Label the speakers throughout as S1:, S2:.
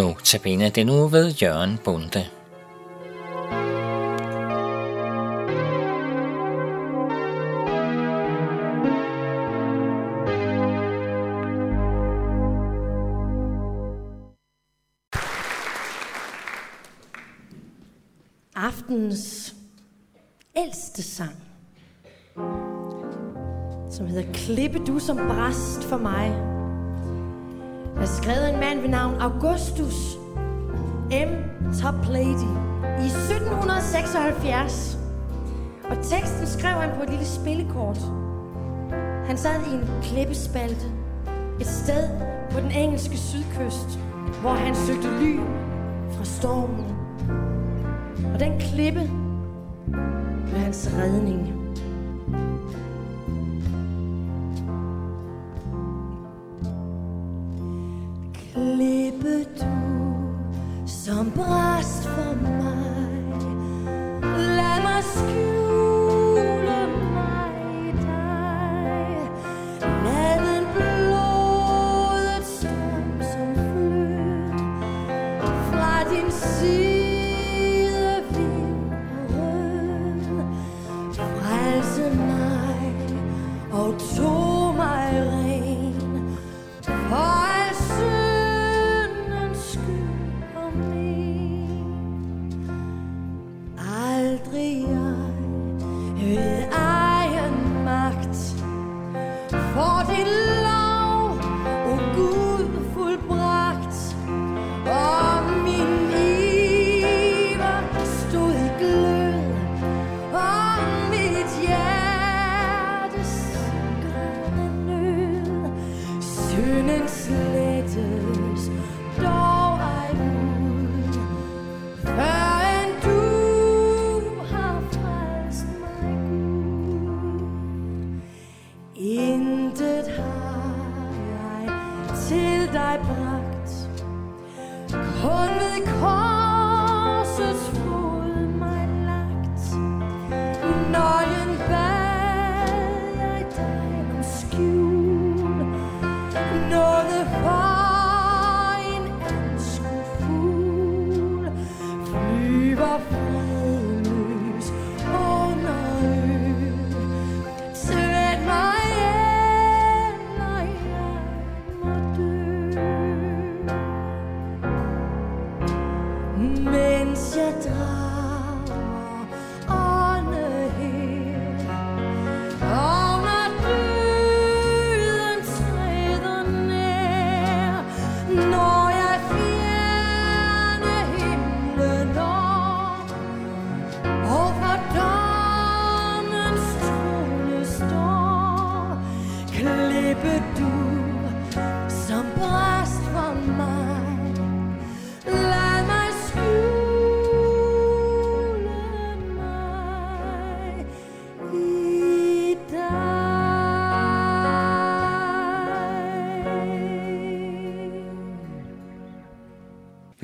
S1: Nu tabene det nu ved Jørgen Bunde.
S2: Aftens ældste sang, som hedder Klippe du som bræst for mig, er skrevet af en mand ved navn Augustus M. Toplady i 1776. Og teksten skrev han på et lille spillekort. Han sad i en klippespalte et sted på den engelske sydkyst, hvor han søgte ly fra stormen. Og den klippe blev hans redning. Og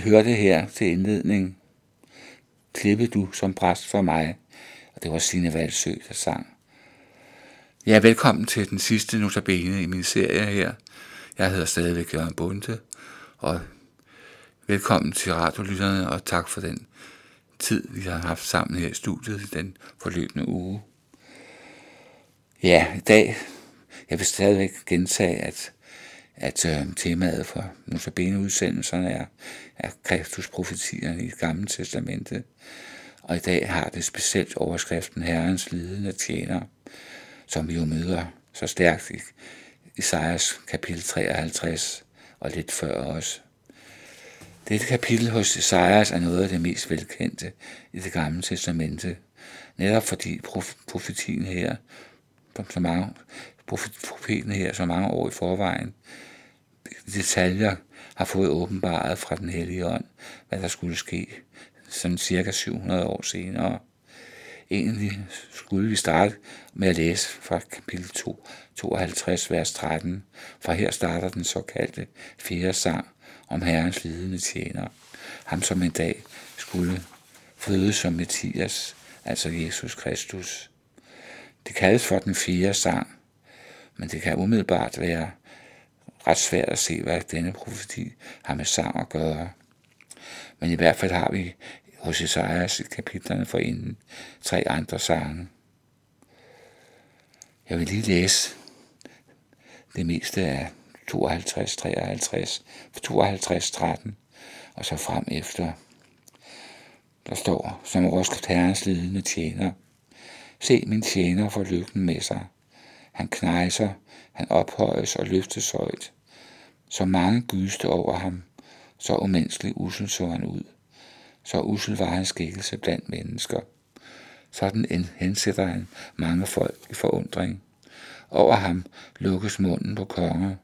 S3: Vi hørte her til indledning, Klippe du som præst for mig, og det var Signe Valsø, der sang. Ja, velkommen til den sidste notabene i min serie her. Jeg hedder stadigvæk Jørgen Bunde, og velkommen til radiolytterne, og tak for den tid, vi har haft sammen her i studiet i den forløbende uge. Ja, i dag, jeg vil stadigvæk gentage, at, at øh, temaet for notabene-udsendelserne er, er Kristus-profetierne i det gamle testamente, og i dag har det specielt overskriften Herrens lidende tjener, som vi jo møder så stærkt i Isaias kapitel 53 og lidt før også. Dette kapitel hos Isaias er noget af det mest velkendte i det gamle testamente, netop fordi profetien her, så mange, profeten her så mange år i forvejen, detaljer har fået åbenbaret fra den hellige ånd, hvad der skulle ske, sådan cirka 700 år senere. Egentlig skulle vi starte med at læse fra kapitel 2, 52, vers 13, for her starter den såkaldte fjerde sang om Herrens lidende tjener, ham som en dag skulle fødes som Messias, altså Jesus Kristus. Det kaldes for den fjerde sang, men det kan umiddelbart være ret svært at se, hvad denne profeti har med sang at gøre. Men i hvert fald har vi hos Isaias i kapitlerne for inden tre andre sange. Jeg vil lige læse det meste af 52, 53, 52, 13 og så frem efter. Der står, som overskrift herrens lidende tjener. Se min tjener for lykken med sig. Han knejser, han ophøjes og løftes højt. Så mange gyste over ham, så umenneskelig usel så han ud. Så usel var hans skikkelse blandt mennesker. Sådan hensætter han mange folk i forundring. Over ham lukkes munden på konger,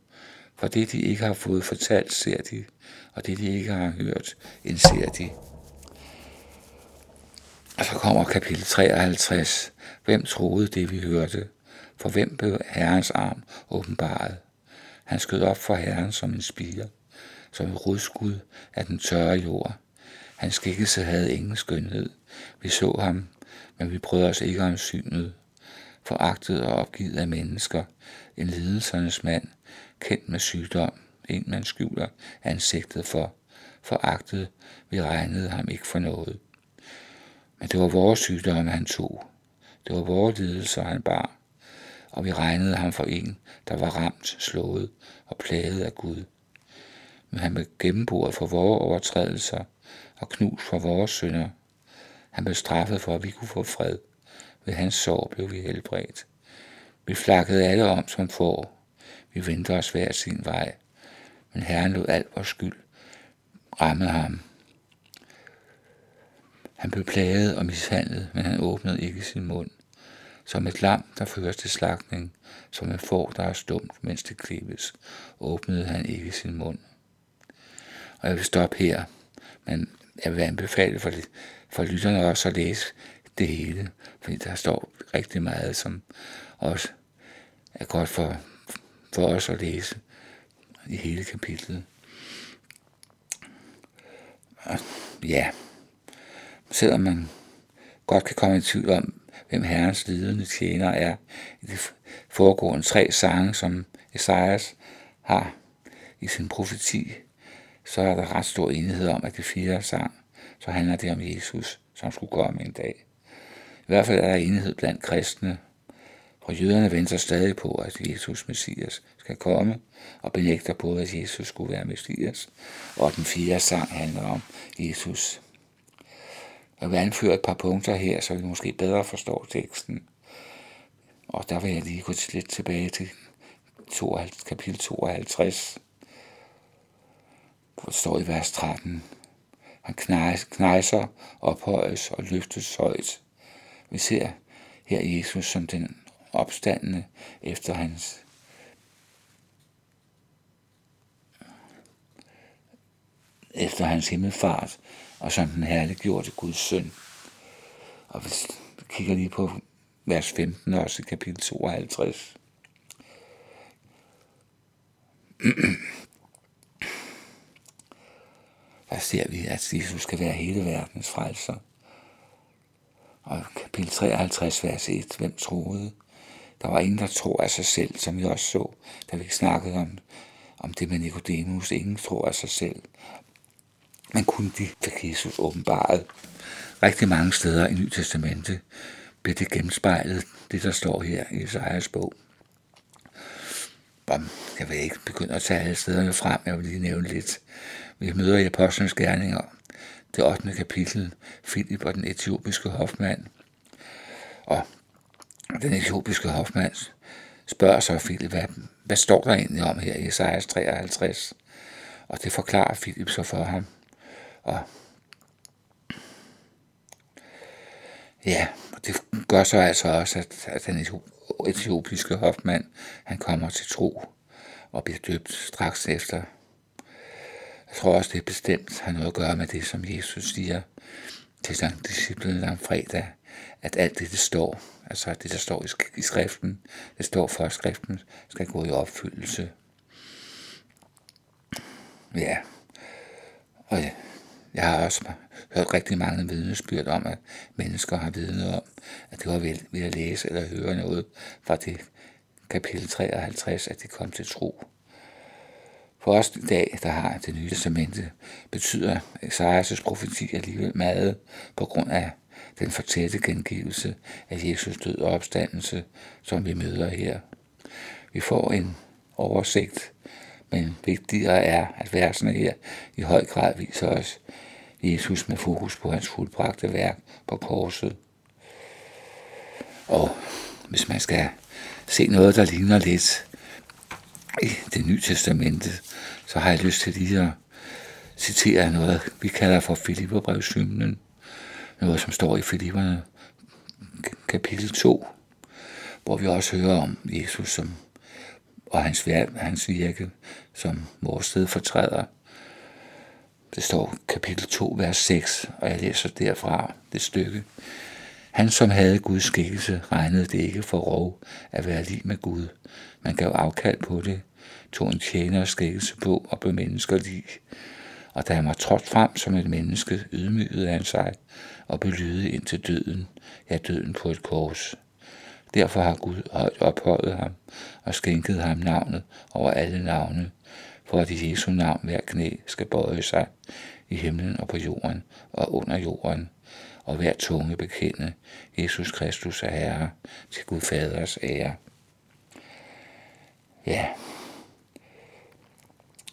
S3: for det de ikke har fået fortalt, ser de, og det de ikke har hørt, indser de. Og så kommer kapitel 53. Hvem troede det, vi hørte? For hvem blev Herrens arm åbenbaret? Han skød op for Herren som en spire, som et rodskud af den tørre jord. Hans skikkelse havde ingen skønhed. Vi så ham, men vi brød os ikke om synet. Foragtet og opgivet af mennesker, en lidelsernes mand, kendt med sygdom, en man skjuler ansigtet for. Foragtet, vi regnede ham ikke for noget. Men det var vores sygdomme, han tog. Det var vores lidelser, han bar. Og vi regnede ham for en, der var ramt, slået og plaget af Gud. Men han blev gennemboret for vores overtrædelser og knus for vores synder. Han blev straffet for, at vi kunne få fred. Ved hans sår blev vi helbredt. Vi flakkede alle om som får. Vi vendte os hver sin vej. Men Herren lod alt vores skyld ramme ham. Han blev plaget og mishandlet, men han åbnede ikke sin mund. Som et lam, der føres til slagtning, som en får, der er stumt, mens det klippes, åbnede han ikke sin mund. Og jeg vil stoppe her, men jeg vil anbefale for, for lytterne også at læse det hele, fordi der står rigtig meget, som også er godt for, for os at læse i hele kapitlet. Og ja, selvom man godt kan komme i tvivl om, hvem Herrens lidende tjener er i de foregående tre sange, som Esajas har i sin profeti, så er der ret stor enighed om, at det fire sang, så handler det om Jesus, som skulle komme en dag. I hvert fald er der enighed blandt kristne, for jøderne venter stadig på, at Jesus Messias skal komme, og benægter både, at Jesus skulle være Messias, og den fjerde sang handler om Jesus. Jeg vil anføre et par punkter her, så vi måske bedre forstår teksten. Og der vil jeg lige gå lidt tilbage til 52, kapitel 52, hvor det står i vers 13. Han knejser, ophøjes og løftes højt. Vi ser her Jesus som den opstandende efter hans efter hans himmelfart, og som den herliggjorte Guds søn. Og hvis vi kigger lige på vers 15, også i kapitel 52. Der ser vi, at Jesus skal være hele verdens frelser. Og kapitel 53, vers 1, hvem troede? Der var ingen, der tror af sig selv, som vi også så, da vi snakkede om, om det med Nikodemus. Ingen tror af sig selv, men kun de der Jesus åbenbaret. Rigtig mange steder i Nye Testamente bliver det genspejlet, det der står her i Isaias bog. Jeg vil ikke begynde at tage alle stederne frem, jeg vil lige nævne lidt. Vi møder i Apostlenes Gerninger, det 8. kapitel, Philip og den etiopiske hofmand. Og den etiopiske hofmand spørger så Philip, hvad, hvad står der egentlig om her i Isaias 53? Og det forklarer Philip så for ham. Og ja, og det gør så altså også, at, at den etiopiske hofmand, han kommer til tro og bliver døbt straks efter. Jeg tror også, det er bestemt har noget at gøre med det, som Jesus siger til Sankt Disciplen om fredag, at alt det, der står, altså det, der står i skriften, det står for, at skriften skal gå i opfyldelse. Ja, og ja, jeg har også hørt rigtig mange vidnesbyrd om, at mennesker har vidnet om, at det var ved, ved at læse eller høre noget fra det kapitel 53, at de kom til tro. For os i dag, der har det nye testamente, betyder Esajas profeti alligevel meget på grund af den fortætte gengivelse af Jesus død og opstandelse, som vi møder her. Vi får en oversigt, men vigtigere er, at versene her i høj grad viser os Jesus med fokus på hans fuldbragte værk på korset. Og hvis man skal se noget, der ligner lidt i det nye testamente, så har jeg lyst til lige at citere noget, vi kalder for Filipperbrevshymnen. Noget, som står i Filipperne kapitel 2, hvor vi også hører om Jesus som, og hans, hans virke som vores stedfortræder. Det står kapitel 2, vers 6, og jeg læser derfra det stykke. Han, som havde Guds skikkelse, regnede det ikke for rov at være lige med Gud. Man gav afkald på det, tog en tjener skikkelse på og blev menneskerlig. Og da han var trådt frem som et menneske, ydmygede han sig og blev ind til døden, ja døden på et kors. Derfor har Gud højt ophøjet ham og skænket ham navnet over alle navne, for at i Jesu navn hver knæ skal bøje sig i himlen og på jorden og under jorden, og hver tunge bekende, Jesus Kristus er Herre, til Gud Faders ære. Ja,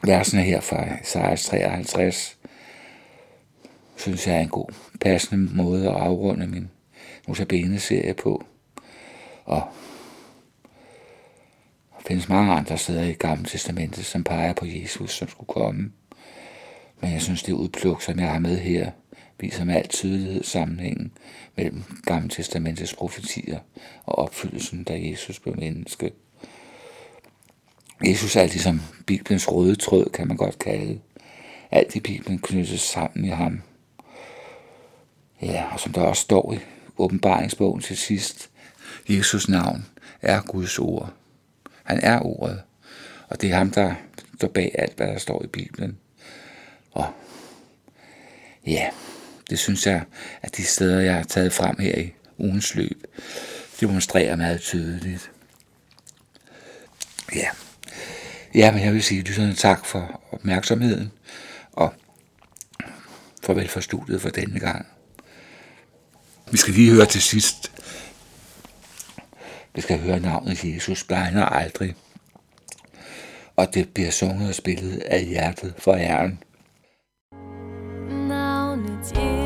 S3: versene her fra Isaias 53, synes jeg er en god, passende måde at afrunde min Notabene-serie på. Og der findes mange andre steder i Gamle Testamentet, som peger på Jesus, som skulle komme. Men jeg synes, det udpluk, som jeg har med her, viser med al tydelighed sammenhængen mellem Gamle Testamentets profetier og opfyldelsen, da Jesus blev menneske. Jesus er ligesom Bibelens røde tråd, kan man godt kalde Alt i Bibelen knyttes sammen i ham. Ja, og som der også står i åbenbaringsbogen til sidst, Jesus navn er Guds ord. Han er ordet, og det er ham, der står bag alt, hvad der står i Bibelen. Og ja, det synes jeg, at de steder, jeg har taget frem her i ugens løb, demonstrerer meget tydeligt. Ja, ja men jeg vil sige lytterne tak for opmærksomheden, og farvel for studiet for denne gang. Vi skal lige høre til sidst. Vi skal høre navnet Jesus blegner aldrig. Og det bliver sunget og spillet af hjertet for æren.
S4: Navnet Jesus.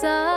S4: Som